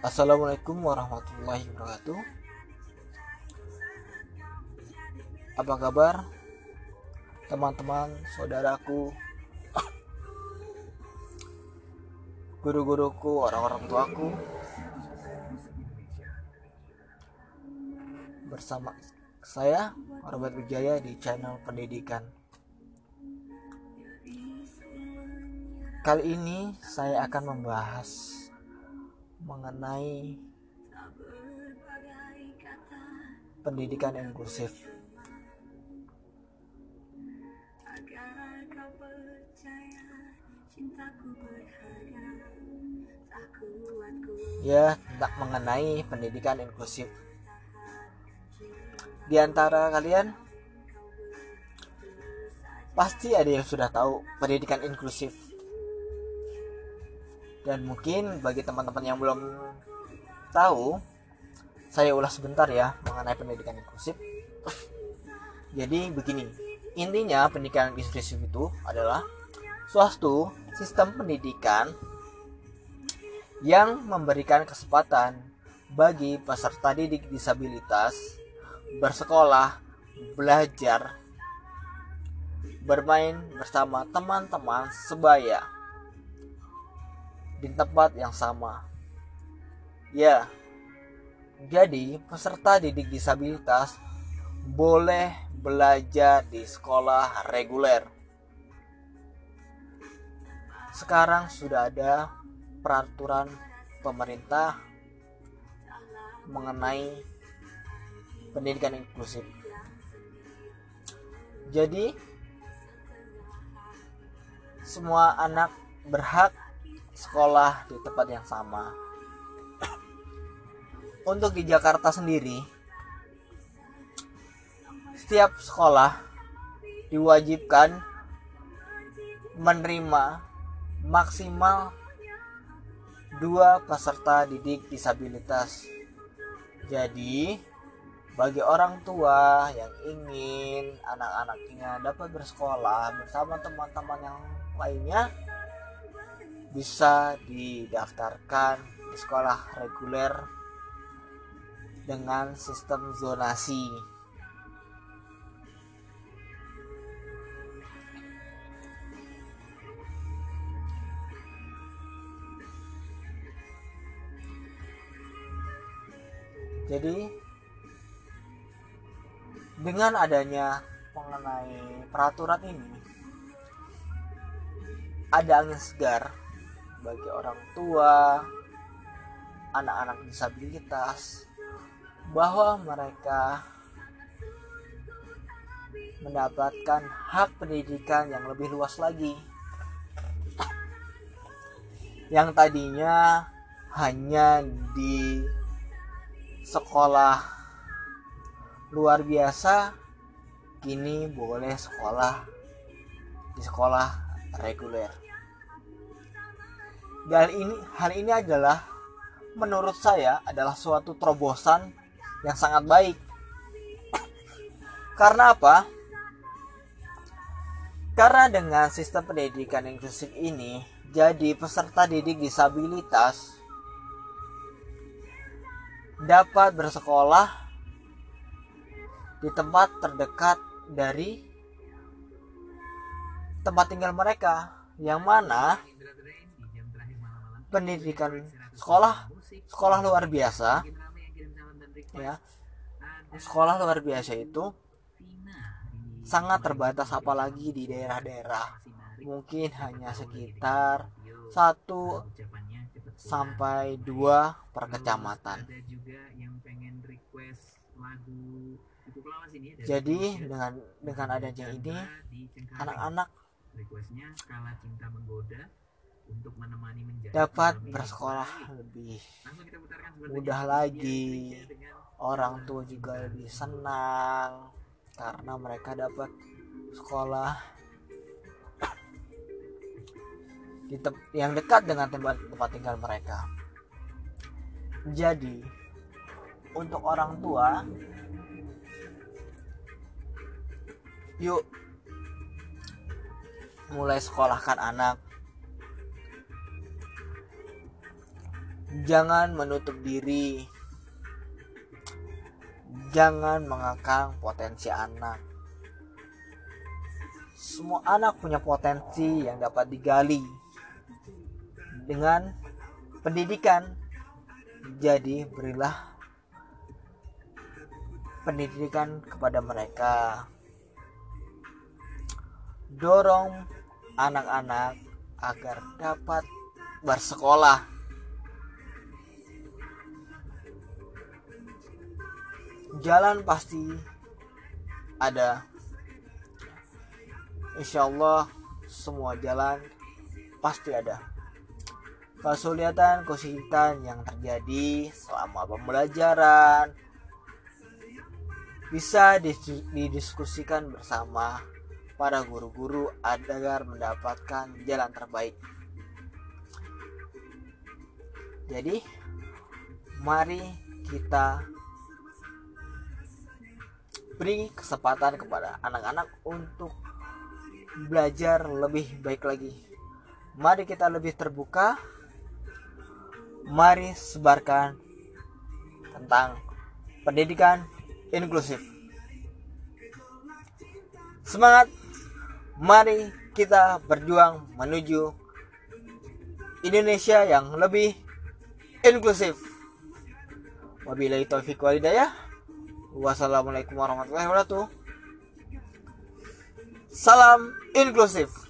Assalamualaikum warahmatullahi wabarakatuh. Apa kabar teman-teman, saudaraku, guru-guruku, orang-orang tuaku? Bersama saya Robert Wijaya di channel pendidikan. Kali ini saya akan membahas mengenai pendidikan inklusif. Ya, tentang mengenai pendidikan inklusif. Di antara kalian pasti ada yang sudah tahu pendidikan inklusif dan mungkin bagi teman-teman yang belum tahu saya ulas sebentar ya mengenai pendidikan inklusif. Jadi begini intinya pendidikan inklusif itu adalah suatu sistem pendidikan yang memberikan kesempatan bagi peserta didik disabilitas bersekolah, belajar, bermain bersama teman-teman sebaya di tempat yang sama. Ya, jadi peserta didik disabilitas boleh belajar di sekolah reguler. Sekarang sudah ada peraturan pemerintah mengenai pendidikan inklusif. Jadi, semua anak berhak sekolah di tempat yang sama. Untuk di Jakarta sendiri, setiap sekolah diwajibkan menerima maksimal dua peserta didik disabilitas. Jadi, bagi orang tua yang ingin anak-anaknya dapat bersekolah bersama teman-teman yang lainnya, bisa didaftarkan di sekolah reguler dengan sistem zonasi. Jadi dengan adanya mengenai peraturan ini ada angin segar bagi orang tua, anak-anak disabilitas, bahwa mereka mendapatkan hak pendidikan yang lebih luas lagi. Yang tadinya hanya di sekolah luar biasa, kini boleh sekolah di sekolah reguler hal ini hal ini adalah menurut saya adalah suatu terobosan yang sangat baik. Karena apa? Karena dengan sistem pendidikan inklusif ini jadi peserta didik disabilitas dapat bersekolah di tempat terdekat dari tempat tinggal mereka yang mana pendidikan sekolah sekolah luar biasa. Ya. Sekolah luar biasa itu sangat terbatas apalagi di daerah-daerah. Mungkin hanya sekitar satu sampai dua per kecamatan. Jadi dengan dengan adanya ini anak-anak untuk menemani dapat bersekolah lebih mudah lagi. Orang tua juga lebih senang karena mereka dapat sekolah di yang dekat dengan tempat tempat tinggal mereka. Jadi untuk orang tua yuk mulai sekolahkan anak jangan menutup diri. Jangan mengakang potensi anak. Semua anak punya potensi yang dapat digali dengan pendidikan. Jadi berilah pendidikan kepada mereka. Dorong anak-anak agar dapat bersekolah jalan pasti ada. Insya Allah semua jalan pasti ada. Kesulitan kesulitan yang terjadi selama pembelajaran bisa didiskusikan bersama para guru-guru agar mendapatkan jalan terbaik. Jadi mari kita beri kesempatan kepada anak-anak untuk belajar lebih baik lagi. Mari kita lebih terbuka. Mari sebarkan tentang pendidikan inklusif. Semangat. Mari kita berjuang menuju Indonesia yang lebih inklusif. Wabillahi taufiq walhidayah. Wassalamualaikum warahmatullahi wabarakatuh. Salam inklusif.